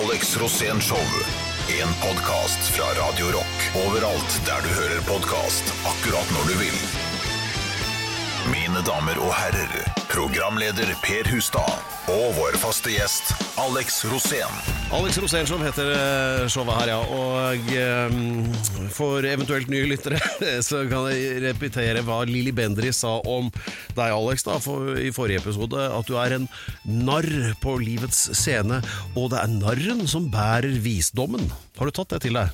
Alex Rosén Show. En podkast fra Radio Rock. Overalt der du hører podkast. Akkurat når du vil. Mine damer og herrer, programleder Per Hustad og vår faste gjest Alex Rosén. Alex Rosénshow heter eh, showet her, ja. Og eh, for eventuelt nye lyttere så kan jeg repetere hva Lilly Bendri sa om deg, Alex, da, for, i forrige episode. At du er en narr på livets scene, og det er narren som bærer visdommen. Har du tatt det til deg?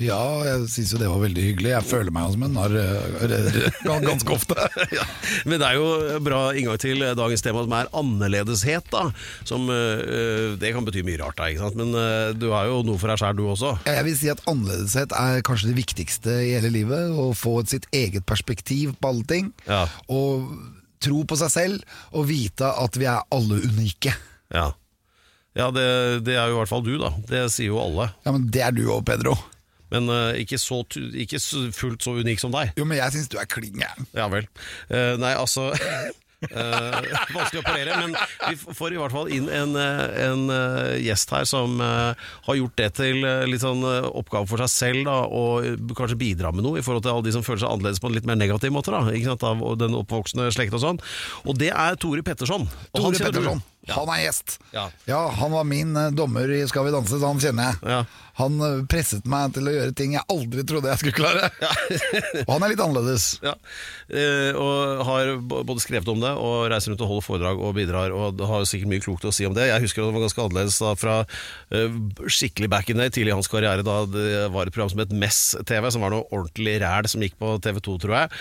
Ja, jeg syns jo det var veldig hyggelig. Jeg føler meg som en narr eh, ganske ofte. Ja, men det er jo bra inngang til dagens tema, som er annerledeshet. da Som eh, Det kan bety mye rart, da, ikke sant? men eh, du har jo noe for deg sjæl, du også. Jeg vil si at annerledeshet er kanskje det viktigste i hele livet. Å få sitt eget perspektiv på alle ting. Ja. Og tro på seg selv, og vite at vi er alle unike. Ja, ja det, det er jo i hvert fall du, da. Det sier jo alle. Ja, Men det er du òg, Pedro. Men uh, ikke, så, ikke fullt så unik som deg. Jo, men jeg syns du er klin gæren. Ja vel. Uh, nei, altså Uh, Vanskelig å parere, men vi får i hvert fall inn en, en uh, gjest her som uh, har gjort det til litt sånn oppgave for seg selv, da, og kanskje bidra med noe i forhold til alle de som føler seg annerledes på en litt mer negativ måte, da, av den oppvoksende slekt og sånn. Og det er Tore Petterson. Og Tore. Petterson. Han er gjest. Ja. Ja, Han var min eh, dommer i Skal vi danse, så han kjenner jeg. Ja. Han eh, presset meg til å gjøre ting jeg aldri trodde jeg skulle klare. og han er litt annerledes. Ja, eh, og har b- både skrevet om det og reiser rundt og holder foredrag og bidrar, og det har jo sikkert mye klokt å si om det. Jeg husker at det var ganske annerledes da fra eh, skikkelig back in day, tidlig i hans karriere, da det var et program som het Mess-TV, som var noe ordentlig ræl som gikk på TV2, tror jeg,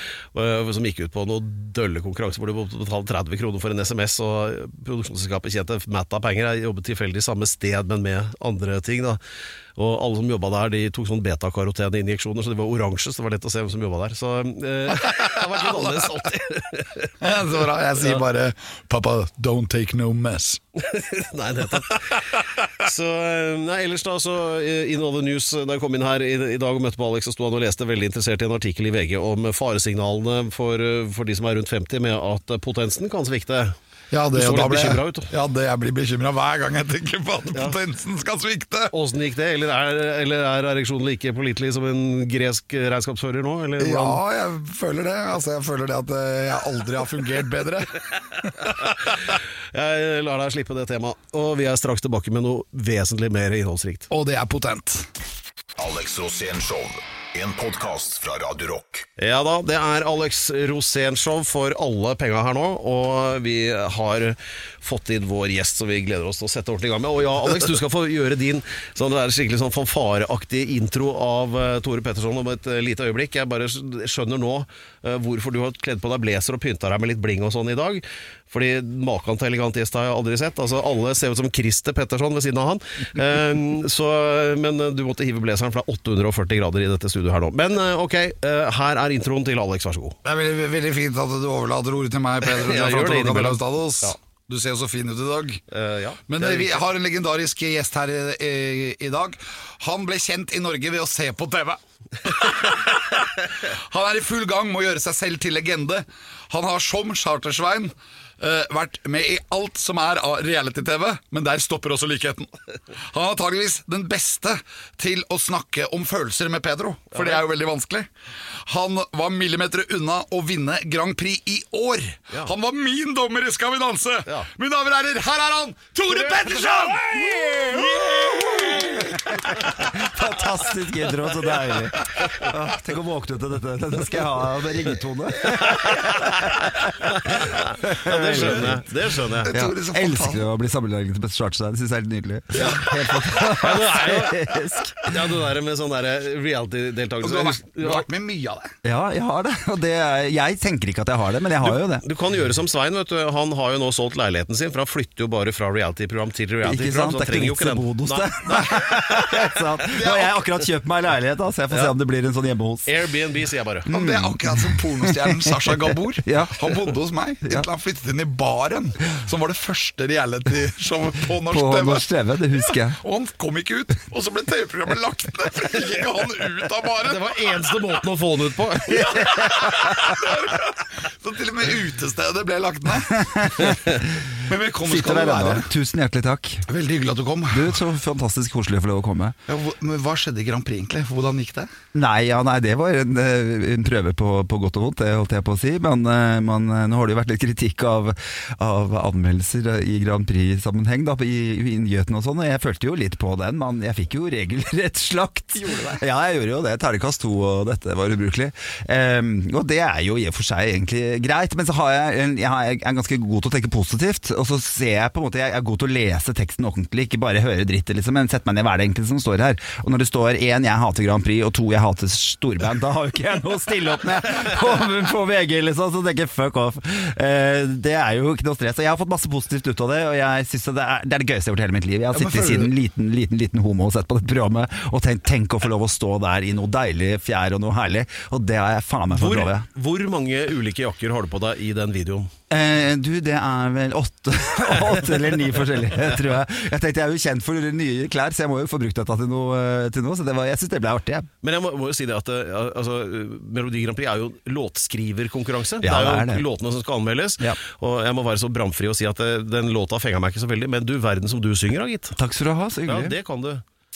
eh, som gikk ut på noe dølle konkurranse hvor du måtte betale 30 kroner for en SMS, og produksjonsselskapet tjente matta penger. Jeg jobbet tilfeldig samme sted, men med andre ting, da. Og alle som jobba der, de tok sånn betakaroteninjeksjoner, så de var oransje, så det var lett å se hvem som jobba der. Så eh, det har vært litt annerledes alltid. så bra. Jeg sier bare 'pappa, don't take no mess'. Nei, nettopp. Så eh, nei, ellers da, så eh, in all the news Da jeg kom inn her i, i dag og møtte på Alex, så sto han og leste veldig interessert i en artikkel i VG om faresignalene for, eh, for de som er rundt 50, med at potensen kan svikte. Ja, det, Du så litt bekymra ut. Ja, det, jeg blir bekymra hver gang jeg tenker på at potensen skal svikte. Åssen gikk det? Eller er, eller er ereksjonen like pålitelig som en gresk regnskapsfører nå? Eller Ja, jeg føler det. Altså, jeg føler det at eh, jeg aldri har fungert bedre. Jeg lar deg slippe det temaet. Og vi er straks tilbake med noe vesentlig mer innholdsrikt. Og det er potent. Alex Rosén Show. En podkast fra Radio Rock. Ja da, det er Alex Rosén-show for alle penga her nå, og vi har fått inn vår gjest som vi gleder oss til å sette ordentlig i gang med. Og ja, Alex, du skal få gjøre din sånn der skikkelig sånn fanfareaktig intro av uh, Tore Petterson om et uh, lite øyeblikk. Jeg bare skjønner nå uh, hvorfor du har kledd på deg blazer og pynta deg med litt bling og sånn i dag. Fordi maken til elegant gjest har jeg aldri sett. Altså Alle ser ut som Christer Petterson ved siden av han. Så, men du måtte hive blazeren, for det er 840 grader i dette studioet her nå. Men eh, ok, eh, her er introen til Alex, vær så god. Det er veldig, veldig fint at du overlater ordet til meg, Peder. Ja, gjør det innimellom. Ja. Du ser jo så fin ut i dag. Uh, ja, Men vi har en legendarisk gjest her i, i, i dag. Han ble kjent i Norge ved å se på TV. Han er i full gang med å gjøre seg selv til legende. Han har som Chartersvein eh, vært med i alt som er av reality-TV, men der stopper også likheten. Han er antageligvis den beste til å snakke om følelser med Pedro, for det er jo veldig vanskelig. Han var millimeter unna å vinne Grand Prix i år. Ja. Han var min dommer i Skal vi danse. Ja. Mine damer og herrer, her er han! Tore Petterson! Fantastisk intro, så deilig. Ah, tenk å våkne til dette. Dette skal jeg ha med ringetone. Ja, det skjønner jeg. Det skjønner jeg. Jeg tror det er så elsker å bli sammenlignet med Best. Det syns jeg er helt nydelig. Ja, det er jo Fantastisk. ja, det der med sånn der reality-deltakelse. har, vært, du har vært med i mye av det. Ja, jeg har det. Og det er, jeg tenker ikke at jeg har det, men jeg har jo det. Du kan gjøre som Svein. vet du Han har jo nå solgt leiligheten sin, for han flytter jo bare fra reality-program til reality-program. Ikke sant? så Det han er trenger ikke jo vits i den. bonus, Nei, det. Sant? Nå har jeg akkurat kjøpt meg leilighet, da, så jeg får se om det blir en sånn hjemme hos. Airbnb, sier jeg bare. Mm. Det er akkurat som pornostjernen Sasha Gabor. Ja. Han bodde hos meg inntil han flyttet inn i Baren, som var det første reality-showet på norsk På TV. norsk TV, det husker jeg. Og han kom ikke ut, og så ble TV-programmet lagt ned. For gikk ikke han ut av Baren. Det var eneste måten å få han ut på. Så til og med utestedet ble lagt ned. Men velkommen Sitter skal du der ennå. være. Tusen hjertelig takk. Veldig hyggelig at du kom. Du, Så fantastisk koselig å få lov å komme. Ja, hvor- men hva skjedde i Grand Prix egentlig? Hvordan gikk det? Nei, ja, nei, det var en, eh, en prøve på, på godt og vondt, det holdt jeg på å si. Men eh, man, eh, nå har det jo vært litt kritikk av, av anmeldelser i Grand Prix-sammenheng da, i, i og sånn, og jeg følte jo litt på den. Men jeg fikk jo regelrett slakt. Ja, jeg gjorde jo det. Terningkast to, og dette var ubrukelig. Em, og det er jo i og for seg egentlig greit, men så har jeg, en, jeg, har, jeg er ganske god til å tenke positivt, og så ser jeg på en måte, jeg er god til å lese teksten ordentlig, ikke bare høre drittet, liksom, men sette meg ned hva er det egentlig som står her. Og når det står én, jeg hater Grand Prix, og to, jeg hater storband, da har jo ikke jeg noe å stille opp med på, på VG, liksom, så tenker jeg fuck off. Eh, det er jo ikke noe stress. Og jeg har fått masse positivt ut av det, og jeg synes det, er, det er det gøyeste jeg har gjort hele mitt liv. Jeg har sittet siden liten, liten, liten homo og sett på dette programmet, og tenkt tenk å få lov å stå der i noe deilig fjær og noe herlig, og det har jeg faen meg fått lov til. hvor mange ulike jakker har du på deg i den videoen? Eh, du, det er vel åtte, åtte eller ni forskjellige, tror jeg. Jeg tenkte jeg er jo kjent for nye klær, så jeg må jo få brukt dette til noe. Til noe så det var, jeg syns det ble artig. jeg. Men jeg må, må jo si det at eh, altså, Melodi Grand Prix er jo låtskriverkonkurranse. Ja, det er jo det låtene som skal anmeldes. Ja. Og jeg må være så bramfri og si at eh, den låta fenga meg ikke så veldig, men du verden som du synger, da, gitt. Takk skal du ha, så Ja, det kan du.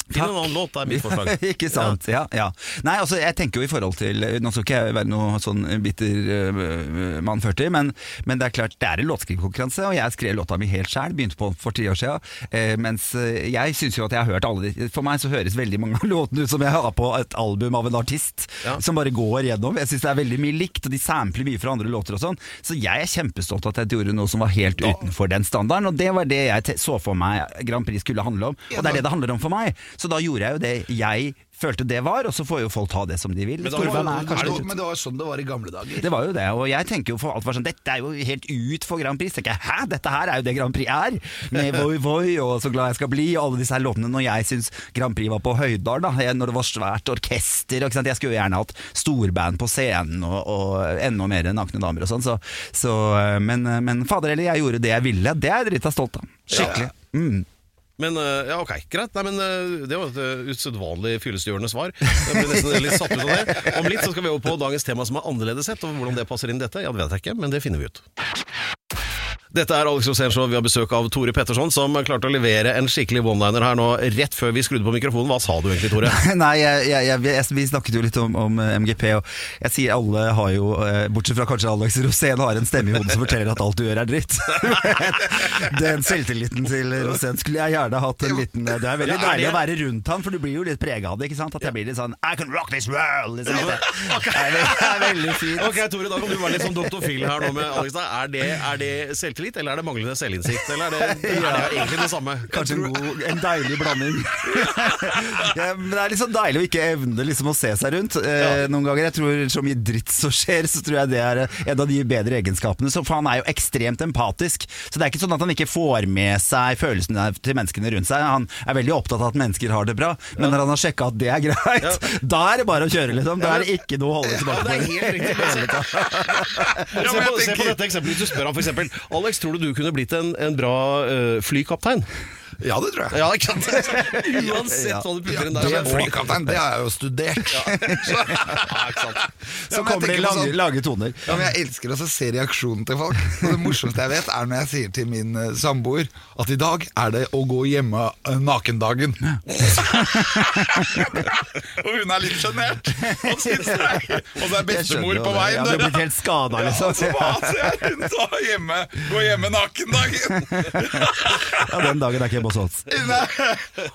Finn en annen låt, det er mitt forslag. ikke sant, ja. ja, Nei, altså jeg tenker jo i forhold til Nå skal ikke jeg være noe sånn bitter uh, mann 40, men, men det er klart det er en låtskrivekonkurranse, og jeg skrev låta mi helt sjæl, begynte på for ti år siden. Uh, mens eh, jeg syns jo at jeg har hørt alle de For meg så høres veldig mange av låtene ut som jeg har på et album av en artist, Ja. som bare går gjennom. Jeg syns det er veldig mye likt, og de sampler mye fra andre låter og sånn. Så jeg er kjempestolt at jeg gjorde noe som var helt utenfor den standarden, og det var det jeg så for meg Grand Prix skulle handle om, og det er det det handler om for meg. Så da gjorde jeg jo det jeg følte det var, og så får jo folk ta det som de vil. Men da- var, er Er det, men det var sånn det var i gamle dager. det var jo det, og jeg tenker jo for alt var sånn Dette er jo helt ut for Grand Prix. Tenker jeg, Hæ, dette her er jo det Grand Prix er! Med Voi Voi og Så glad jeg skal bli, og alle disse her låtene. Når jeg syns Grand Prix var på Høydal, da, jeg- når det var svært orkester og ikke sant? Jeg skulle jo gjerne hatt storband på scenen og, og enda mer nakne damer og sånn. Så, så, men, men fader heller, jeg gjorde det jeg ville. Det er jeg drita stolt av. Skikkelig. Mm. Men eh, ja, ok, greit. Nei, men eh, Det var et eh, usedvanlig fyllestgjørende svar. Jeg ble nesten litt satt ut av det. Om litt så skal vi over på dagens tema som er annerledes sett, og hvordan det passer inn i dette, ja, det vet jeg ikke, men det finner vi ut. Dette er Alex Rosénshow. Vi har besøk av Tore Petterson, som klarte å levere en skikkelig one-liner her nå rett før vi skrudde på mikrofonen. Hva sa du egentlig, Tore? Nei, jeg, jeg, jeg, vi snakket jo litt om, om eh, MGP, og jeg sier alle har jo, eh, bortsett fra kanskje Alex Rosén, har en stemme i hodet som forteller at alt du gjør er dritt. Den selvtilliten til Rosén skulle jeg gjerne hatt en liten Det er veldig deilig å være rundt han, for du blir jo litt prega av det. ikke sant? At jeg blir litt sånn I can rock this world! Liksom. Er, det er veldig fint. Ok, Tore, da kan du være litt sånn Dr. Phil her nå med Alex. Er, det, er det selvtillit, eller er det manglende selvinnsikt? Eller er det, er det egentlig det samme? Kanskje en, god, en deilig blanding. ja, men det er liksom deilig å ikke evne liksom å se seg rundt. Eh, Ja. Noen ganger, jeg tror Så mye dritt som skjer, så tror jeg det er en av de bedre egenskapene. Så For han er jo ekstremt empatisk. Så det er ikke sånn at han ikke får med seg følelsene til menneskene rundt seg. Han er veldig opptatt av at mennesker har det bra, men når han har sjekka at det er greit, Ja. da er det bare å kjøre, liksom. Da er det ikke noe å holde tilbake det er helt riktig. Se på, se på dette eksempelet. Hvis du spør ham for eksempel Alex, tror du du kunne blitt en, en bra uh, flykaptein? Ja, det tror jeg. Ja, ikke sant? Uansett Ja. hva du putter inn der. er flykaptein, det har jeg jo studert. Ja, ikke sant? Så ja, kommer det lange, sånn- lange toner. Ja, men Jeg elsker å se reaksjonen til folk. Og det morsomste jeg vet, er når jeg sier til min eh, samboer at i dag er det å gå hjemme eh, nakendagen. og hun er litt sjenert. Og syns det er- og så er bestemor på vei. Ja, du er blitt helt skada, Ja, liksom. så hva ser hun da hjemme? Gå hjemme nakendagen! Ja, den dagen er ikke hjemme hos oss. Nei,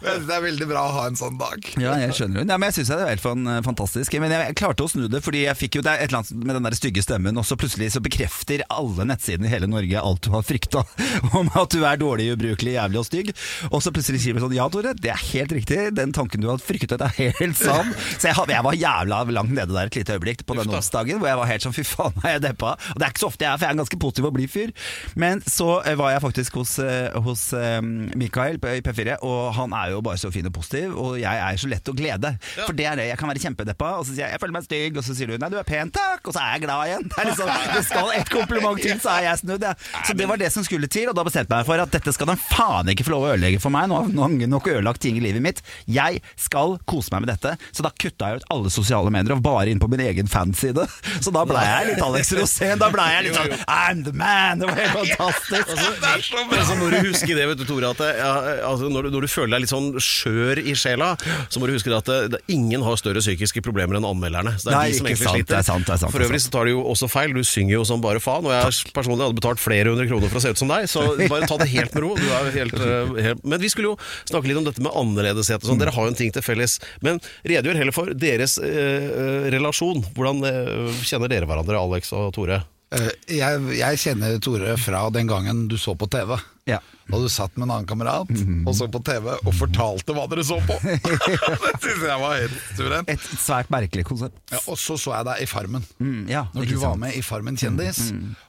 men det er veldig bra å ha en sånn dag. Ja, jeg skjønner det. Ja, men jeg syns det er helt fantastisk. Men jeg, klarte å snu det, fordi jeg fikk jo det et eller annet med den der stygge stemmen, og så plutselig så bekrefter alle nettsidene i hele Norge alt du har frykta om at du er dårlig, ubrukelig, jævlig og stygg. Og så plutselig sier vi sånn Ja, Tore, det er helt riktig. Den tanken du har fryktet er helt sann. Så jeg, jeg var jævla langt nede der et lite øyeblikk på den da. onsdagen hvor jeg var helt sånn fy faen, er jeg deppa? Og det er ikke så ofte jeg er, for jeg er en ganske positiv og blid fyr. Men så eh, var jeg faktisk hos, eh, hos eh, Mikael På- i P4, og han er jo bare så fin og positiv, og jeg er så lett å glede. For det er det, jeg kan være kjempedeppa, og så sier jeg 'jeg føler meg stygg', og så sier du 'nei, du er pen, takk', og så er jeg glad igjen. Det, er liksom, det skal et kompliment til, så er jeg snudd, jeg. Så det var det som skulle til, og da bestemte jeg meg for at dette skal den faen ikke få lov å ødelegge for meg. Nå har mange nok ødelagt ting i livet mitt. Jeg skal kose meg med dette. Så da kutta jeg ut alle sosiale medier og bare inn på min egen fanside. Så da ble jeg litt Alex Rosén. Da ble jeg litt sånn I'm the man! Det var helt fantastisk. Det er så bra! Altså, når du husker det, vet du, Tore, at det, ja, altså, når, du, når du føler deg litt sånn skjør i sjela, så må du huske at det, det, ingen har større psykiske problemer enn anmelderne. Så det er Nei, de som ikke egentlig sant, sliter. det er sant, det er sant, For øvrig så tar du jo også feil. Du synger jo som bare faen, og jeg personlig hadde betalt flere hundre kroner for å se ut som deg, så bare ta det helt med ro. Du er helt, eh, helt Men vi skulle jo snakke litt om dette med annerledeshet og sånn. Dere har jo en ting til felles. Men redegjør heller for deres eh, eh, relasjon. Hvordan eh, kjenner dere hverandre, Alex og Tore? Eh, Jeg, jeg kjenner Tore fra den gangen du så på TV. Ja. Da du satt med en annen kamerat og så på TV og fortalte hva dere så på. det syns jeg var helt suverent. Et svært merkelig konsept. Ja, og så så jeg deg i Farmen. Mm, ja, Når du var med i Farmen kjendis,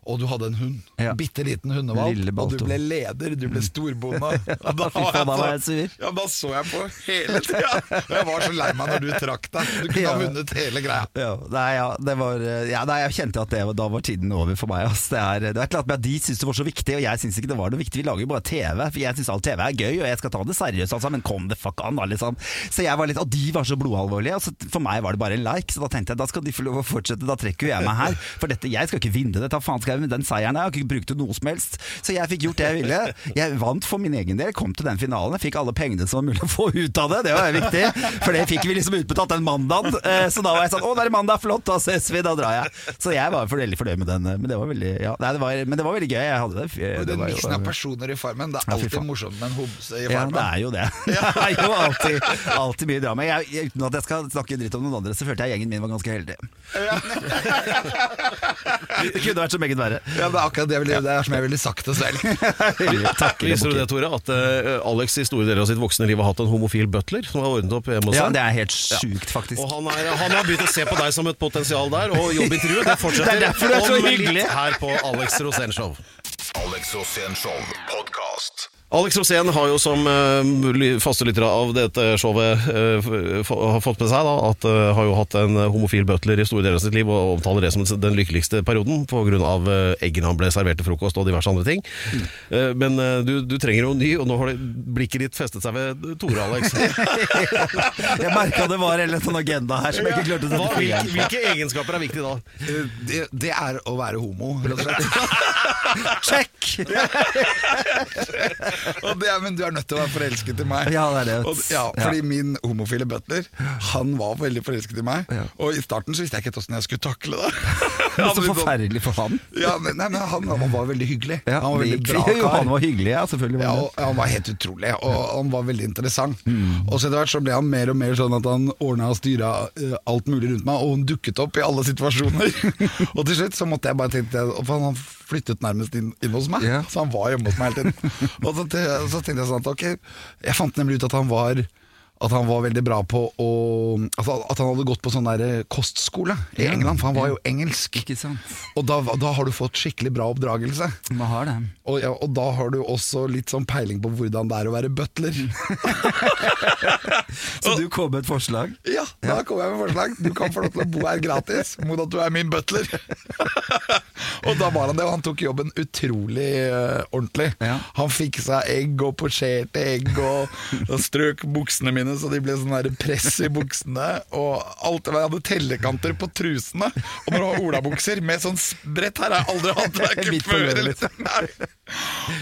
og du hadde en hund. Ja. Bitte liten hundevalp. Og du ble leder, du ble storbonde. Og da, da var jeg sur. ja, da så jeg på hele tida. Jeg var så lei meg når du trakk deg. Du kunne ha vunnet hele greia. Ja, nei, ja, det var, ja, nei, jeg kjente at det, da var tiden over for meg. Altså. Det, er, det er klart men De syns det var så viktig, og jeg syns ikke det var noe viktig. Vi lager jo bare TV, for jeg syns all TV er gøy, og jeg skal ta det seriøst, altså, men kom det fuck an, da, liksom. Så jeg var litt, Og de var så blodalvorlige, og så for meg var det bare en like, så da tenkte jeg da skal de få lov å fortsette, da trekker jo jeg meg her. For dette, jeg skal ikke vinne det, hva faen skal jeg med den seieren? Jeg har ikke brukt til noe som helst. Så jeg fikk gjort det jeg ville. Jeg vant for min egen del, kom til den finalen, jeg fikk alle pengene som var mulig å få ut av det, det var viktig. For det fikk vi liksom utbetalt den mandagen. Eh, Så da var jeg sånn Å, det er mandag, flott, da ses vi, da drar jeg. Så jeg var veldig fornøyd med den. eh, Men det var veldig, ja, det var, men det var veldig gøy. Jeg hadde det. Og det var jo- personer i Farmen, det er alltid ja, morsomt med en homse i Ja, det er jo det. Det er jo alltid, alltid mye drama. Jeg, jeg, uten at jeg skal snakke dritt om noen andre, så følte jeg gjengen min var ganske heldig. det kunne vært så meget verre. Ja, det er akkurat det, det er som jeg ville sagt det selv. Visste du det, Tore? At uh, Alex i store deler av sitt voksne liv har hatt en homofil butler som har ordnet opp hjemme hos Ja, det er helt sjukt, faktisk. Og han, er, han har begynt å se på deg som et potensial der, og jobbintervjuet det fortsetter Det er derfor det er så hyggelig. her på Alex Rosén Show. Alex Rosén Show podkast. Alex Rosén har jo som uh, faste lyttere av dette showet uh, har fått med seg da, at uh, har jo hatt en homofil butler i store deler av sitt liv, og omtaler det som den lykkeligste perioden pga. Uh, eggene han ble servert til frokost og diverse andre ting. Eh, men eh, du, du trenger jo en ny, og nå har det, blikket ditt festet seg ved Tore, Alex. Jeg merka det var en eller annen sånn agenda her som jeg ikke klarte å sette hvilke, fingeren på. hvilke egenskaper er viktig da? Det, det er å være homo, rett og slett. Check! Og det er, men du er nødt til å være forelsket i meg. Ja, det er det. Og, ja, fordi min homofile butler, han var veldig forelsket i meg. Og i starten så visste jeg ikke helt åssen jeg skulle takle det. Men så forferdelig for han. Ja, men, nei, men han, han var veldig hyggelig. Han var veldig bra jo, kar. Han var hyggelig, ja, selvfølgelig. Var og, han var helt utrolig, og han var veldig interessant. Mm. Og så etter hvert så ble han mer og mer sånn at han ordna og styra eh, alt mulig rundt meg, og hun dukket opp i alle situasjoner. og til slutt så måtte jeg bare tenke For han flyttet nærmest inn, inn hos meg, Yeah. så han var hjemme hos meg hele tiden. og så, så tenkte jeg sånn at ok, jeg fant nemlig ut at han var at han var veldig bra på å altså At han hadde gått på sånn der eh, kostskole i Ja. England, for han var jo engelsk. Ikke sant. Og da, da har du fått skikkelig bra oppdragelse. Man har det. Og, ja, og da har du også litt sånn peiling på hvordan det er å være butler. Så du kom med et forslag? Ja, da kom jeg med forslag. Du kan få lov til å bo her gratis mot at du er min butler. og da var han det, og han tok jobben utrolig uh, ordentlig. Ja. Han fiksa egg og posjerte egg og, og strøk buksene mine så de ble sånn der press i buksene. Og alt Jeg hadde tellekanter på trusene. Og når du har olabukser med sånn brett her har jeg aldri hatt det ikke før. Liksom.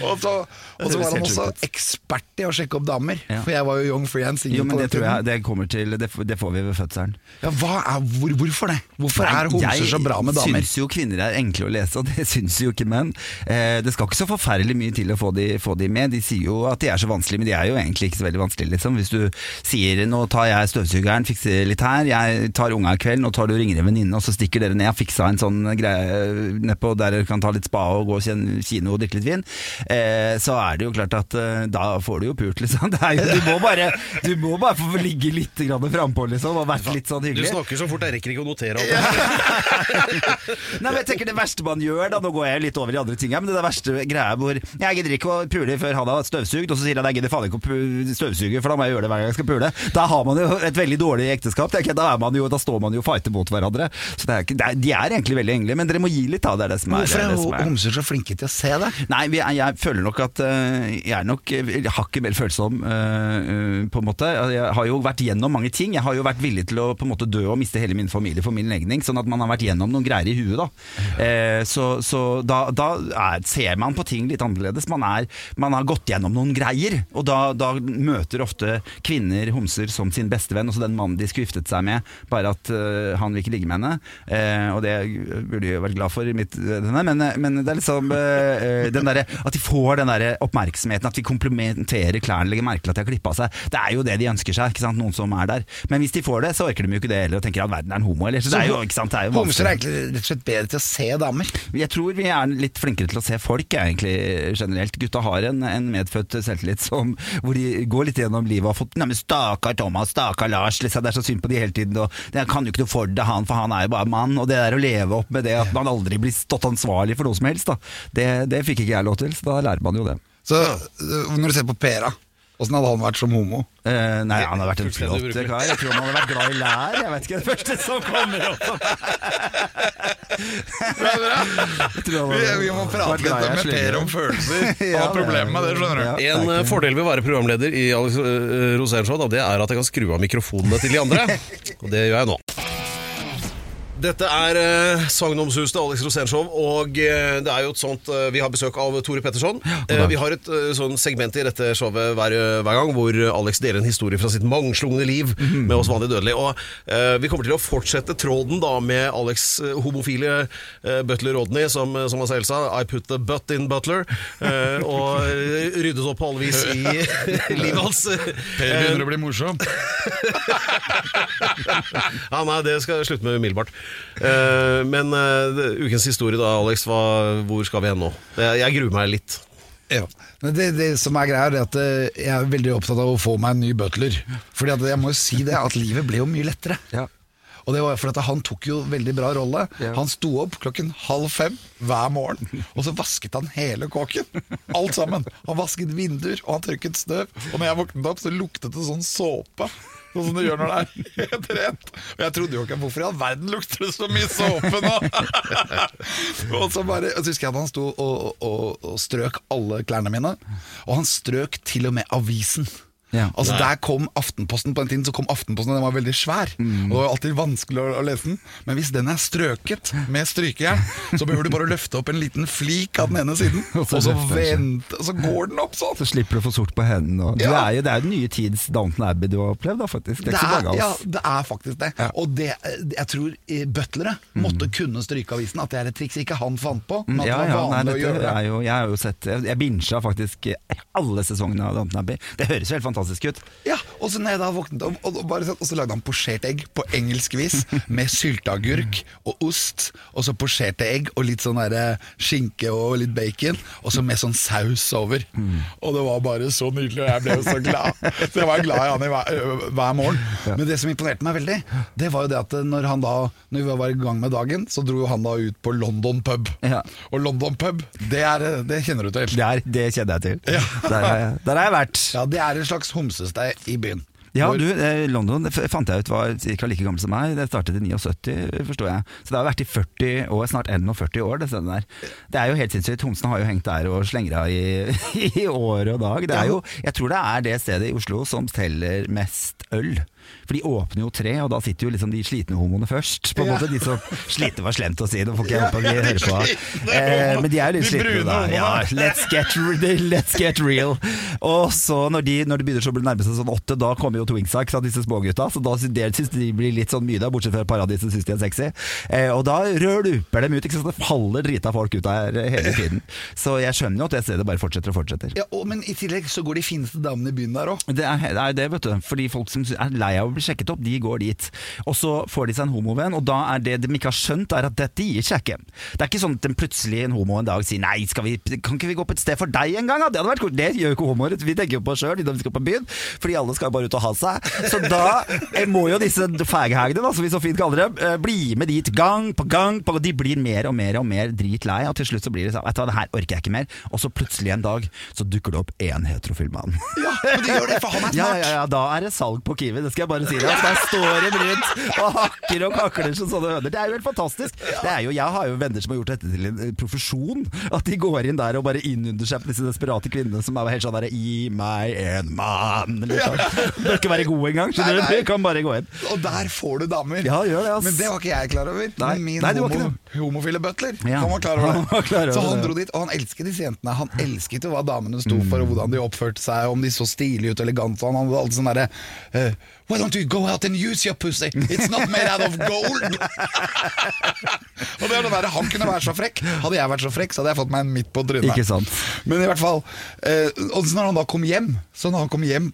Og så, og så var han også ekspert i å sjekke opp damer. For jeg var jo young free and single Jo, men det tror jeg det kommer til Det, det får vi ved fødselen. Ja, er, hvor, hvorfor det? Hvorfor er homser så bra med damer? Jeg syns jo kvinner er enkle å lese, og det syns jo ikke menn. Eh, det skal ikke så forferdelig mye til å få de, få de med. De sier jo at de er så vanskelige, men de er jo egentlig ikke så veldig vanskelige. Liksom. Hvis du sier 'nå tar jeg støvsugeren, fikser litt her, jeg tar unga i kveld, nå tar du og ringer en venninne, og så stikker dere ned og fiksa en sånn greie nedpå der dere kan ta litt spa og gå og kjenne kino og drikke litt vin', eh, så er det jo klart at eh, da får du jo pult, liksom. Det er jo, du, må bare, du må bare få ligge litt frampå, liksom, og vært litt sånn hyggelig. Du snakker så fort, jeg rekker ikke å notere alt. Nei, men jeg tenker Det verste man man gjør, da. Nå går jeg litt over i andre ting her, men det der verste greia hvor Jeg gidder ikke å pule før han har støvsugd, og så sier han jeg gidder faen ikke å støvsuge, for da må jeg gjøre det hver gang jeg skal pule. Da har man jo et veldig dårlig ekteskap. Da, er man jo, da står man jo og fighter mot hverandre. Så det er de er egentlig veldig engler, men dere må gi litt, da. Det er det som er, Hvorfor er er er. homser så flinke til å se det? Nei, vi er, jeg føler nok at eh, jeg er nok eh, hakket mer følsom, eh, på en måte. Altså, Jeg har jo vært gjennom mange ting. Jeg har jo vært villig til å på en måte dø og miste hele min familie for min legning, sånn at man har vært gjennom noen greier i huet, da. Så så da, da er, ser man på ting litt annerledes. Man, er, man har gått gjennom noen greier, og da, da møter ofte kvinner homser som sin bestevenn, også den mannen de skulle giftet seg med, bare at uh, han vil ikke ligge med henne. Uh, og det burde jeg jo vært glad for mitt denne, men, men det er liksom eh, eh, den derre At de får den der oppmerksomheten, at vi komplementerer klærne, legger merke til at de har klippa seg. Det er jo det de ønsker seg, ikke sant? noen som er der. Men hvis de får det, så orker de jo ikke det heller og tenker at verden er en homo, eller? Så det er jo, ikke sant? Det er jo Homser er egentlig rett og slett bedre til å se damer. Jeg tror vi er litt flinkere til å se folk, egentlig, generelt. Gutta har en, en medfødt selvtillit som, hvor de går litt gjennom livet og har fått nærmest stakkar Thomas, stakkar Lars, liksom, det er så synd på de hele tiden. Og det kan jo ikke noe for det, han, for han er jo bare mann. Og det der å leve opp med det at man aldri blir stått ansvarlig for noe som helst, da, det, det fikk ikke jeg lov til, så da lærer man jo det. Så øh, når du ser på Pera, åssen hadde han vært som homo? Eh, nei, han hadde vært en flott kar. Jeg tror han hadde vært glad i lær. Jeg vet ikke, det første som kommer opp. Vi, vi må prate litt med. Per om følelser. Han Ja, har problemer med det, skjønner du. Ja. En ikke- fordel ved å være programleder i Alex uh, Rosénshow, det er at jeg kan skru av mikrofonene til de andre. Og det gjør jeg nå. Dette er eh, Sagnomsuste Alex Rosénshow, og eh, det er jo et sånt eh, Vi har besøk av Tore Petterson. Eh, vi har et eh, sånn segment i dette showet hver, hver gang hvor Alex deler en historie fra sitt mangslungne liv med oss vanlige dødelige. Og eh, vi kommer til å fortsette tråden da med Alex eh, homofile eh, Butler Rodney, som, som han selv sa. I put the butt in Butler. eh, og eh, ryddet opp på alle vis i livet hans. Per begynner å bli morsom. Ja, nei, det skal jeg slutte med umiddelbart. Eh, men eh, ukens historie da, Alex. Hva, hvor skal vi hen nå? Jeg, jeg gruer meg litt. Ja. Men det, det som er greia, er at øh, jeg er veldig opptatt av å få meg en ny butler. Fordi at jeg må jo si det, at livet ble jo mye lettere. Ja. Og det var for at Han tok jo veldig bra rolle. Ja. Han sto opp klokken halv fem hver morgen, og så vasket han hele kåken. Alt sammen. Han vasket vinduer, og han tørket støv. Og når jeg våknet opp, så luktet det sånn såpe. Sånn som det gjør når det er helt rent. Og jeg trodde jo ikke Hvorfor i all verden lukter det så mye såpe nå? og så bare så husker jeg at han sto og, og, og strøk alle klærne mine. Og han strøk til og med avisen. Ja. Altså Der kom Aftenposten på den tiden Så kom Aftenposten, og den var veldig svær. Og Det var alltid vanskelig å, å lese den. Men hvis den er strøket med strykejern, så behøver du bare løfte opp en liten flik av den ene siden, og så, vente, og så går den opp sånn. Så slipper du å få sort på hendene. Og Ja. Det er jo det er jo den nye tids Downton Abbey du har opplevd, da, faktisk. Det er Det ikke så er, ja, det er faktisk det. Og det, jeg tror butlere mm. måtte kunne stryke avisen. At det er et triks ikke han fant på, men at det ja, var nei, vanlig å gjøre det. er jo, jeg har jo sett Jeg, jeg bincha faktisk alle sesongene av Downton Abbey. Det høres jo helt fantastisk ut. Ja, og så når jeg da våknet opp, og, bare, og så lagde han posjert egg på engelsk vis, med sylteagurk og ost, og så posjerte egg og litt sånn der skinke og litt bacon, og så med sånn saus over. Og det var bare så nydelig, og jeg ble jo så glad. Så jeg var glad i han i hver, hver morgen. Men det som imponerte meg veldig, det var jo det at når han da, når vi var i gang med dagen, så dro han da ut på London pub. Ja. Og London pub, det, er, det kjenner du til. Det, er, det kjenner jeg til. Ja. Der, har jeg, der har jeg vært. Ja, det er en slags homsested i byen. Ja, du, eh, London fant jeg ut var ca. like gammel som meg. Det startet i 79, forstår jeg. Så det har vært i 40 år, snart 41 år, det stedet der. Det er jo helt sinnssykt. Homsene har jo hengt der og slengra i, i år og dag. Det er jo, jeg tror det er det stedet i Oslo som selger mest øl. For de åpner jo tre, og da sitter jo liksom de slitne homoene først. På en måte De som sliter var slemt å si, nå får ikke jeg håpe de hører på. Eh, men de er jo litt slitne, da. Ja, let's get, let's get real. Og så når de, når de begynner så å nærme seg sånn åtte, da kommer jo twingsa, ikke sant, disse smågutta. Så da sy- syns de blir litt sånn mye, da, bortsett fra Paradiset syns de er sexy. Eh, og da røluper dem ut, ikke sant. Det faller drita folk ut der hele tiden. Så jeg skjønner jo at det stedet bare fortsetter og fortsetter. Ja, og, Men i tillegg så går de fineste damene i byen der òg. Det det er det, vet du. Fordi folk som er lei av å bli sjekket opp, de går dit. Og så får de seg en homovenn, og da er det de ikke har skjønt, er at dette gir seg ikke. Det er ikke sånn at en plutselig en homo en dag sier nei, skal vi, kan ikke vi gå på et sted for deg en gang? Det hadde vært kult. Det gjør jo ikke homoer. Vi tenker jo på oss sjøl når vi skal på byen, fordi alle skal bare ut og ha seg. Så da eh, må jo disse faghagene, som vi så fint kaller dem, eh, bli med dit gang på gang. På, de blir mer og mer og mer dritlei, og til slutt så blir det sånn Vet du hva, det her orker jeg ikke mer. Og så plutselig en dag så dukker det opp én heterofil mann. Ja, men de gjør det, for han er Ja, smart. ja, ja, da er det salg på Kiwi, det skal jeg bare si Altså, Der står de rundt og hakker og kakler som sånne høner. Det er jo helt fantastisk. Det jo, jeg har jo venner som har gjort dette til en eh, profesjon. At de går inn der og bare innunder seg på disse desperate kvinnene som er helt sånn derre Gi meg en mann! Liksom. Bør ikke være god engang, skjønner du. kan bare gå inn. Og der får du damer. Ja, gjør det, ass. Men det var ikke jeg klar over. Nei. Min Nei, homo, homofile butler, Ja. han var klar over det. Han klar over så han dro dit, og han elsket disse jentene. Han elsket jo hva damene sto for, og hvordan de oppførte seg, om de så stilige ut og elegante. Han hadde alltid sånn derre eh, Why don't you go out and use your pussy? It's not made out of gold! og det er det Han kunne være så frekk. Hadde jeg vært så frekk, så hadde jeg fått meg en midt på trynet. Ikke sant. Men i hvert fall eh, Og når han da kom hjem Så når han kom hjem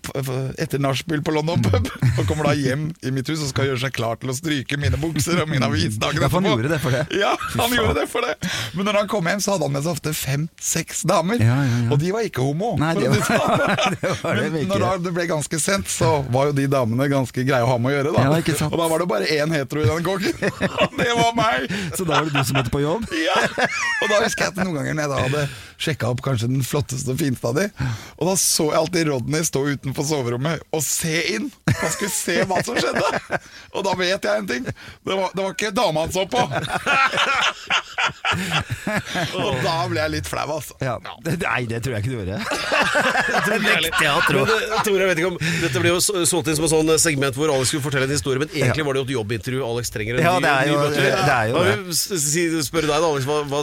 etter nachspiel på London pub Og kommer da hjem i mitt hus og skal gjøre seg klar til å stryke mine bukser og min avis dagen for han gjorde det for det. Ja, han gjorde det for det Men når han kom hjem så hadde han med seg ofte fem-seks damer Ja, ja, ja. Og de var ikke homo Nei, det å si var- sånn. det var det Men når det ble ganske sent Så var jo de damene ganske greie å ha med å gjøre da Ja, ikke sant. Og da var det bare en hetero i den kongen Og det var meg Så da var det du som møtte på jobb? ja. Og da husker jeg at noen ganger når jeg da hadde sjekka opp kanskje den flotteste og fineste av de, og da så jeg alltid Rodney stå utenfor soverommet og se inn. Han skulle se hva som skjedde. Og da vet jeg en ting. Det var, det var ikke dama han så på. og da ble jeg litt flau, altså. Ja. Nei, det tror jeg ikke du gjorde. Det nekter jeg å tro. Eh, Tore, jeg vet ikke om Dette blir jo sånt solgt inn som et sånn segment hvor Alex skulle fortelle en historie, men egentlig var det jo et jobbintervju. Alex trenger en Ja, ny, det er jo- det er jo det. Spørre deg, da, Alex, hva, hva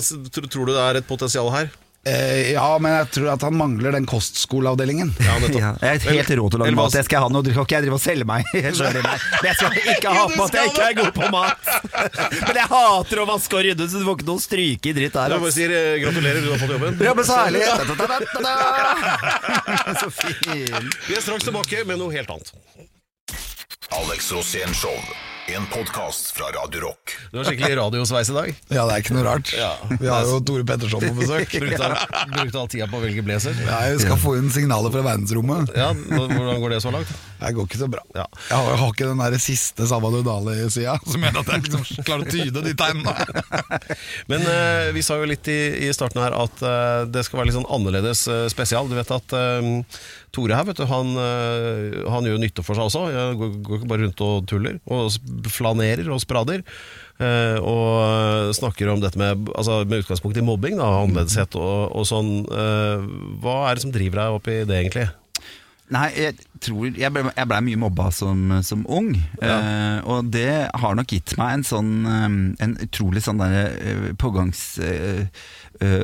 tror du det er et potensial her? Eh, ja, men jeg tror at han mangler den kostskoleavdelingen. Ja. Ja, jeg er helt rå til å lage mat. Det skal jeg ha. Du kan ikke jeg drive og selge meg selv i meg. Jeg skal ikke ha på at jeg ikke er god på mat. Men jeg hater å vaske og rydde, så du får ikke noe stryke i dritt der. Jeg bare sier eh, gratulerer, du har fått jobben. Ja, men så herlig. Da-da-da-da-da. Så fin. Vi er straks tilbake med noe helt annet. Alex Rosén Show. En podkast fra Radio Rock. Du har skikkelig radiosveis i dag. Ja, det er ikke noe rart. Ja. Vi har jo Tore Petterson på besøk. Brukte all, brukt all tida på å velge blazer. Ja, jeg skal få inn signaler fra verdensrommet. Ja, Hvordan går det så langt? Det går ikke så bra. Ja. Jeg, har, jeg har ikke den der siste Salvador Dali-sida som gjør at jeg liksom klarer å tyde de tegnene. Men uh, vi sa jo litt i, i starten her at uh, det skal være litt sånn annerledes uh, spesial. Du vet at Tore her, vet du, han, eh, han gjør nytte for seg også. Jeg går, går ikke bare rundt og tuller. Og flanerer og sprader. eh, og snakker om dette med, altså, med utgangspunkt i mobbing, da, annerledeshet og, og sånn. Eh, hva er det som driver deg opp i det, egentlig? Nei, jeg tror Jeg ble, ble mye mobba som, som ung. eh, og det har nok gitt meg en sånn eh, En utrolig sånn derre eh, pågangs... eh, eh,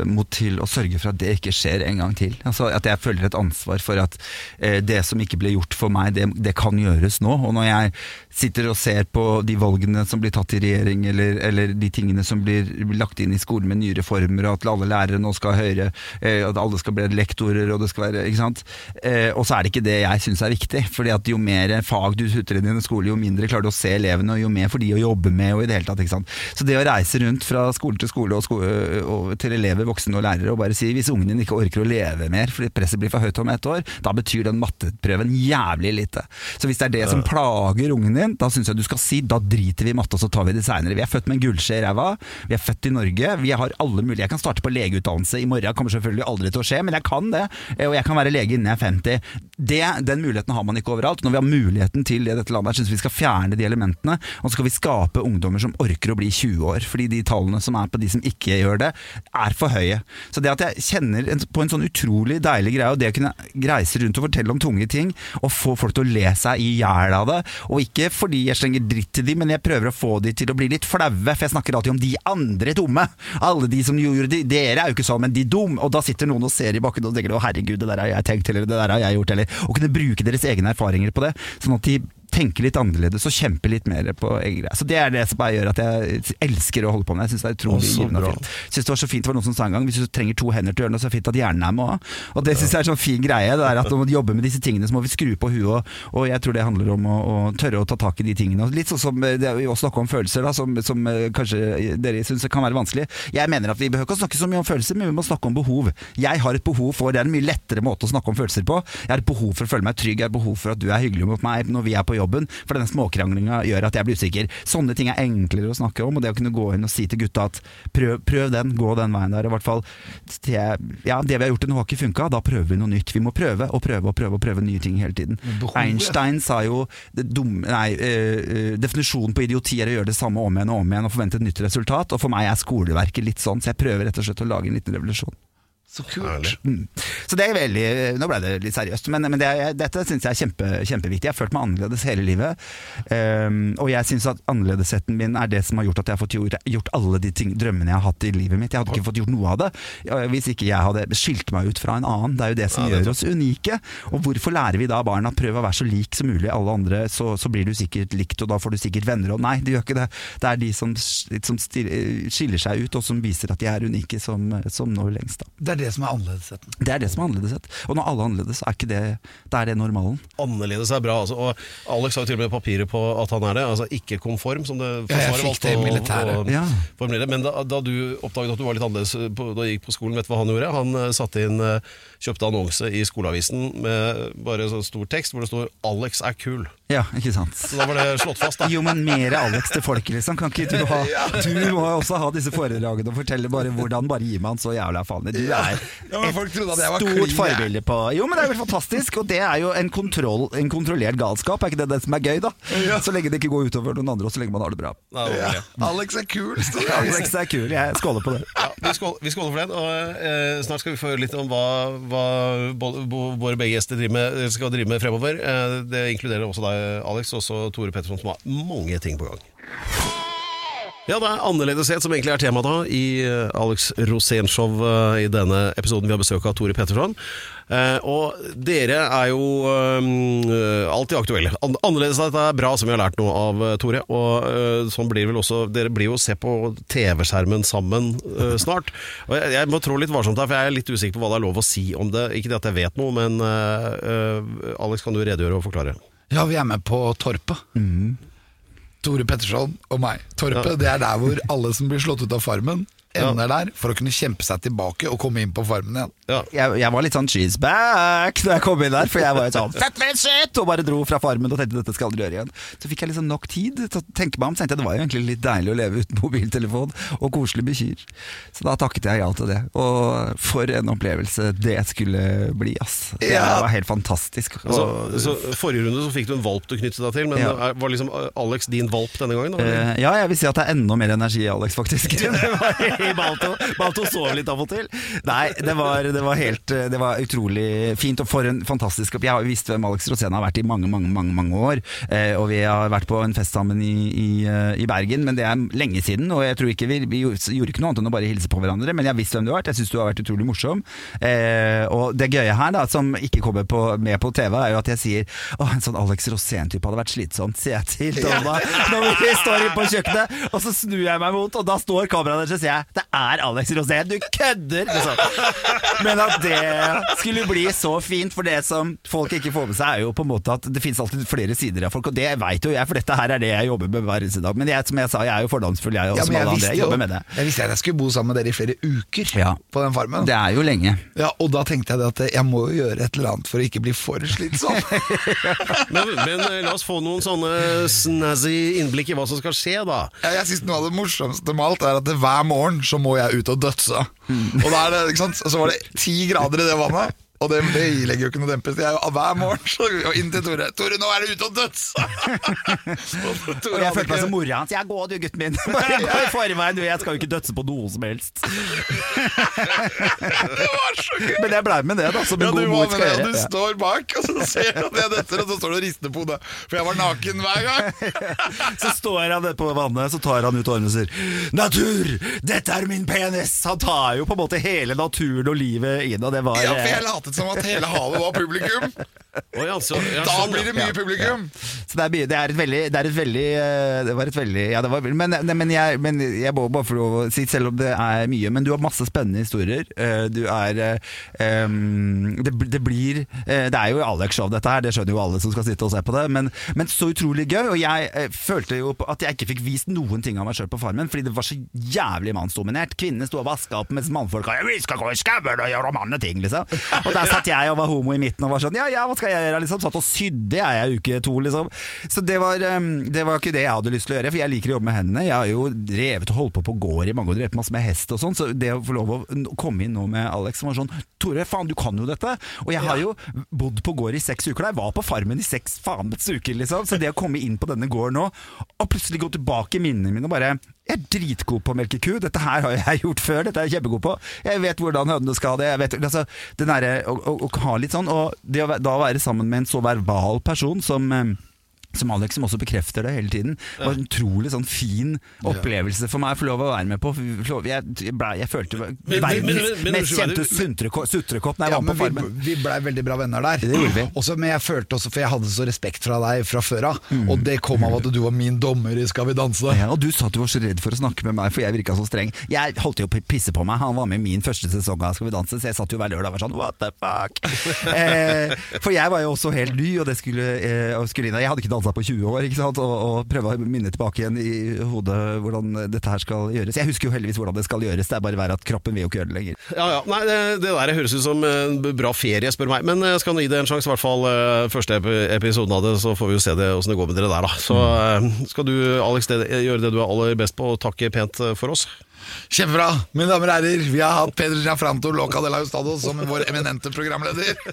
mot til å sørge for at det ikke skjer en gang til. Altså At jeg føler et ansvar for at eh, det som ikke ble gjort for meg, det, det kan gjøres nå. Og når jeg sitter og ser på de valgene som blir tatt i regjering, eller, eller de tingene som blir lagt inn i skolen med nye reformer, og at alle lærere nå skal høre, eh, at alle skal bli lektorer, og det skal være Ikke sant. Eh, og så er det ikke det jeg syns er viktig. fordi at jo mer fag du sutter inn i en skole, jo mindre klarer du å se elevene, og jo mer for de å jobbe med, og i det hele tatt. ikke sant. Så det å reise rundt fra skole til skole og, skole, og til elever, voksne og lærere, og bare si hvis ungen din ikke orker å leve mer fordi presset blir for høyt om ett år, da betyr den matteprøven jævlig lite. Så hvis det er det som plager ungen din, da syns jeg du skal si da driter vi i matte, og så tar vi det seinere. Vi er født med en gullskje i ræva, vi er født i Norge, vi har alle muligheter. Jeg kan starte på legeutdannelse i morgen, kommer selvfølgelig aldri til å skje, men jeg kan det. Og jeg kan være lege innen jeg er 50. Det, den muligheten har man ikke overalt. Når vi har muligheten til det i dette landet, syns vi skal fjerne de elementene, og så skal vi skape ungdommer som orker å bli 20 år. Fordi de tallene som er på de som ikke gjør det, er for høye. Så det at jeg kjenner en, på en sånn utrolig deilig greie, og det å kunne reise rundt og fortelle om tunge ting, og få folk til å le seg i hjel av det, og ikke fordi jeg slenger dritt til dem, men jeg prøver å få dem til å bli litt flaue, for jeg snakker alltid om de andre dumme. Alle de som gjorde det, dere er jo ikke sånn, men de dumme. Og da sitter noen og ser i bakken og tenker å herregud, det der har jeg tenkt, eller det der har jeg gjort, eller Å kunne bruke deres egne erfaringer på det, sånn at de tenke litt annerledes og kjempe litt mer på egen greie. Så det er det som bare gjør at jeg elsker å holde på med. Jeg syns det er utrolig givende og fint. Synes det var så fint, det var noen som sa en gang Hvis du trenger to hender til å gjøre noe, så er det fint at hjernen er med òg. Og det syns jeg er sånn fin greie. Det er at Når man jobber med disse tingene, så må vi skru på huet, og, og jeg tror det handler om å, å tørre å ta tak i de tingene. Litt sånn som eh, det er jo å snakke om følelser, da, som, som eh, kanskje dere syns kan være vanskelig. Jeg mener at vi behøver ikke å snakke så mye om følelser, men vi må snakke om behov. Jeg har et behov for Det er en mye lettere måte å snakke om følelser på. Jeg har et behov for å føle meg trygg, jeg har behov for at du er hyggelig mot meg når vi er på jobben, for den småkranglinga gjør at jeg blir usikker. Sånne ting er enklere å snakke om, og det å kunne gå inn og si til gutta at prøv, prøv den, gå den veien der. I hvert fall ja, det vi har gjort til nå har ikke funka, da prøver vi noe nytt. Vi må prøve og prøve og prøve og prøve nye ting hele tiden. behovet- Einstein sa jo det dumme, nei, eh, definisjonen på idioti er å gjøre det samme om igjen og om igjen og forvente et nytt resultat, og for meg er skoleverket litt sånn, så jeg prøver rett og slett å lage en liten revolusjon. Så kult. Mm. Så det er veldig Nå ble det litt seriøst, men, men det er, dette syns jeg er kjempe, kjempeviktig. Jeg har følt meg annerledes hele livet. Um, og jeg syns at annerledesheten min er det som har gjort at jeg har fått gjort, gjort alle de ting, drømmene jeg har hatt i livet mitt. Jeg hadde ikke fått gjort noe av det hvis ikke jeg hadde skilt meg ut fra en annen. Det er jo det som Ja, det gjør oss unike. Og hvorfor lærer vi da barna at prøv å være så lik som mulig alle andre, så, så blir du sikkert likt, og da får du sikkert venner. Og nei, det gjør ikke det. Det er de som, som stil- skiller seg ut, og som viser at de er unike, som, som når lengst. da. Det er det som er annerledesheten. Det er det som er annerledes. Og når alle er annerledes, er ikke det, det er det normalen. Annerledes er bra. Altså. Og Alex har jo til og med papiret på at han er det. Altså ikke konform, som det Ja, Forsvaret fikk valgte det å- militæret. å Ja. formulere. Men da, da du oppdaget at du var litt annerledes på, da du gikk på skolen, vet du hva han gjorde? Han eh, satte inn, eh, kjøpte annonse i skoleavisen med bare sånn stor tekst hvor det står 'Alex er kul'. Ja, ikke sant. Så da var det slått fast, da. Jo, men mer Alex til folket, liksom. Kan ikke du ha Du må også ha disse foredragene og fortelle bare hvordan bare gir man så jævla faen i. Du er Ja, men folk trodde at jeg var stort forbilde på Jo, men det er jo fantastisk, og det er jo en, kontroll, en kontrollert galskap. Er ikke det det som er gøy, da? Så lenge det ikke går utover noen andre, og så lenge man har det bra. Ja. Alex er kul. Alex er kul, jeg skåler på det. Ja, vi, skåler, vi skåler for den, og eh, snart skal vi få høre litt om hva, hva våre begge gjester med, skal drive med fremover. Eh, det inkluderer også deg, Alex, og også Tore Petterson, som har mange ting på gang. Ja, det er annerledeshet som egentlig er tema da i eh, Alex Rosén-show eh, i denne episoden. Vi har besøk av Tore Petterson. Eh, og dere er jo alltid aktuelle. An annerledeshet er bra, som vi har lært noe av Tore. Og sånn blir vel også Dere blir jo å se på TV-skjermen sammen snart. Og jeg, må trå litt varsomt her, for jeg er litt usikker på hva det er lov å si om det. Ikke det at jeg vet noe, men Alex, kan du redegjøre og forklare? Ja, vi er med på Torpet. Tore Petterson og meg. Torpet det er der hvor alle som blir slått ut av Farmen, ender der for å kunne kjempe seg tilbake og komme inn på Farmen igjen. Ja. Jeg, jeg var litt sånn 'she's back da jeg kom inn der, for jeg var jo sånn fett, fett, shit, og bare dro fra farmen og tenkte dette skal jeg aldri gjøre igjen. Så fikk jeg liksom nok tid til å tenke meg om, så tenkte jeg det var jo egentlig litt deilig å leve uten mobiltelefon og koselig med kyr. Så da takket jeg ja til det. Og for en opplevelse det skulle bli, ass. Det Ja. var helt fantastisk. Altså, Og- så Forrige runde så fikk du en valp du knyttet deg til, men Ja. var liksom Alex din valp denne gangen? Da, eller? Eh, ja, jeg vil si at det er enda mer energi i Alex, faktisk. det var i Balto. Balto sov litt av og til. Nei, det var, det var helt eh, Det var utrolig fint, og for en fantastisk Jeg har jo visst hvem Alex Rosén har vært i mange, mange, mange mange år. Eh, og vi har vært på en fest sammen i, i, eh, i Bergen, men det er lenge siden. Og jeg tror ikke vi, vi gjorde ikke noe annet enn å bare hilse på hverandre, men jeg har visst hvem du har vært. Jeg syns du har vært utrolig morsom. Og det gøye her, da, som ikke kommer på, med på TV, er jo at jeg sier Å, en sånn Alex Rosén-type hadde vært slitsomt, sier jeg til Donna når vi står inne på kjøkkenet. Og så snur jeg meg mot, og da står kameraet der, så sier jeg det er Alex Rosén, du kødder! Men at det skulle bli så fint, for det som folk ikke får med seg, er jo på en måte at det finnes alltid flere sider av folk, og det veit jo jeg, for dette her er det jeg jobber med hver eneste dag. Men jeg, som jeg sa, jeg er jo fordomsfull, jeg, og Ja, som alle andre. Jeg jo- jobber med det. jeg visste at jeg skulle bo sammen med dere i flere uker Ja. på den farmen. Det er jo lenge. Ja, og da tenkte jeg det at jeg må jo gjøre et eller annet for å ikke bli for slitsom. Men, men eh, la oss få noen sånne snazzy innblikk i hva som skal skje, da. Ja, jeg synes Noe av det morsomste med alt er at det, hver morgen så må jeg ut og dødse. Og da er det, ikke sant? så var det ti grader i det vannet. Og det, det legger jo ikke noe dempes. Jeg, er hver morgen så jeg inn til Tore. 'Tore, nå er du ute og døds!' Og jeg følte meg som mora hans. Jeg går du, gutten min. Bare, går i forveien, du. jeg skal jo ikke dødse på noe som helst. Det var så gøy! Men jeg blei med det, da, som en Ja, du god mor skal gjøre. du står bak, og så ser du at jeg detter, og så står du og rister på hodet. For jeg var naken hver gang. Så står han på vannet, så tar han ut årene og sier 'Natur, dette er min penis'. Han tar jo på en måte hele naturen og livet inn, og det var Ja, for jeg later latet som at hele havet var publikum. Oi, altså, ja, Da sånn, blir det mye ja. publikum. Så det er, mye- det er et veldig Det er et veldig eh, Det var et veldig Ja, det var Men, nei, men, jeg, men jeg må bare få lov å si, selv om det er mye Men du har masse spennende historier. Eh, Du er eh, em, det, bl- det blir eh, Det er jo Alex-show, dette her. Det skjønner jo alle som skal sitte og se på det. Men, men så utrolig gøy. Og jeg eh, følte jo på at jeg ikke fikk vist noen ting av meg sjøl på Farmen, fordi det var så jævlig mannsdominert. Kvinnene sto og vaska opp, mens mannfolka Vi skal gå i skauen og gjøre manneting, liksom. Og der satt jeg og var homo i midten og var sånn Ja, ja, hva skal jeg gjøre? Liksom. Satt og sydde jeg i uke to, liksom. Så det var, det var ikke det jeg hadde lyst til å gjøre, for jeg liker å jobbe med hendene. Jeg har jo drevet og holdt på på gård i mange år, drevet masse med hest og sånn, så det å få lov å komme inn nå med Alex som var sånn Tore, faen, du kan jo dette! Og jeg har jo bodd på gård i seks uker da. Jeg var på Farmen i seks faens uker, liksom. Så det å komme inn på denne gården nå, og plutselig gå tilbake i minnene mine og bare jeg er dritgod på å melke ku. Dette her har jeg gjort før. Dette er jeg kjempegod på. Jeg vet hvordan hønene skal ha det. Vet, altså, det nære, å, å, å ha litt sånn Og det å da være sammen med en så verbal person som eh, som Alex, som også bekrefter det hele tiden. Det var en utrolig sånn fin opplevelse for meg å få lov å være med på. Jeg, ble, jeg følte verdens mest kjente sutrekopp da jeg Ja, var på vi, Farmen. vi blei veldig bra venner der. Det gjorde vi. Også, men jeg følte også, for jeg hadde så respekt fra deg fra før av, Mm. og det kom av at du var min dommer i Skal vi danse. Ja, og du sa at du var så redd for å snakke med meg, for jeg virka så streng. Jeg holdt jo på å pisse på meg. Han var med i min første sesong av Skal vi danse, så jeg satt jo hver lørdag og var sånn what the fuck. eh, for jeg var jo også helt ny, og det skulle, eh, og skulle inn. Jeg hadde ikke dansa på 20 år, ikke sant? Og, og prøve å minne tilbake igjen i hodet hvordan dette her skal gjøres. Jeg husker jo heldigvis hvordan det skal gjøres, det er bare verre at kroppen vil jo ikke gjøre det lenger. Ja, ja. Nei, det, det der høres ut som en bra ferie, spør meg. Men jeg skal gi det en sjanse, i hvert fall eh, første epi- episoden av det, så får vi jo se det, åssen det går med dere der, da. Så eh, skal du, Alex, det, gjøre det du er aller best på, og takke pent eh, for oss. Kjempebra. Mine damer og herrer, vi har hatt Peder Gianfranto Loca de la Hustado som vår eminente programleder.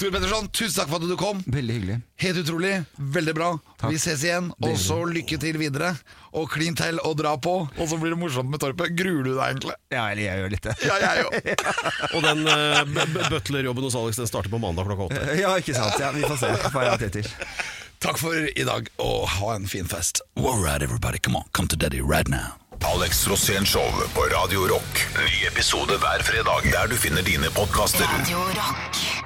Tor Petterson, tusen takk for at du kom. Veldig hyggelig. Helt utrolig. Veldig bra. Vi ses igjen. Og så lykke til videre. Og klin til og dra på. Og så blir det morsomt med Torpet. Gruer du deg egentlig? Ja, eller jeg gjør litt det. Ja, jeg òg. Og den uh, butlerjobben hos Alex den starter på mandag klokka åtte. Ja, ikke sant. Ja, vi får se hva jeg har tid til. Takk for i dag, og ha en fin fest. All right, everybody, come on, come to daddy right now. Alex Rosén Show på Radio Rock. Ny episode hver fredag der du finner dine podkaster. Radio Rock.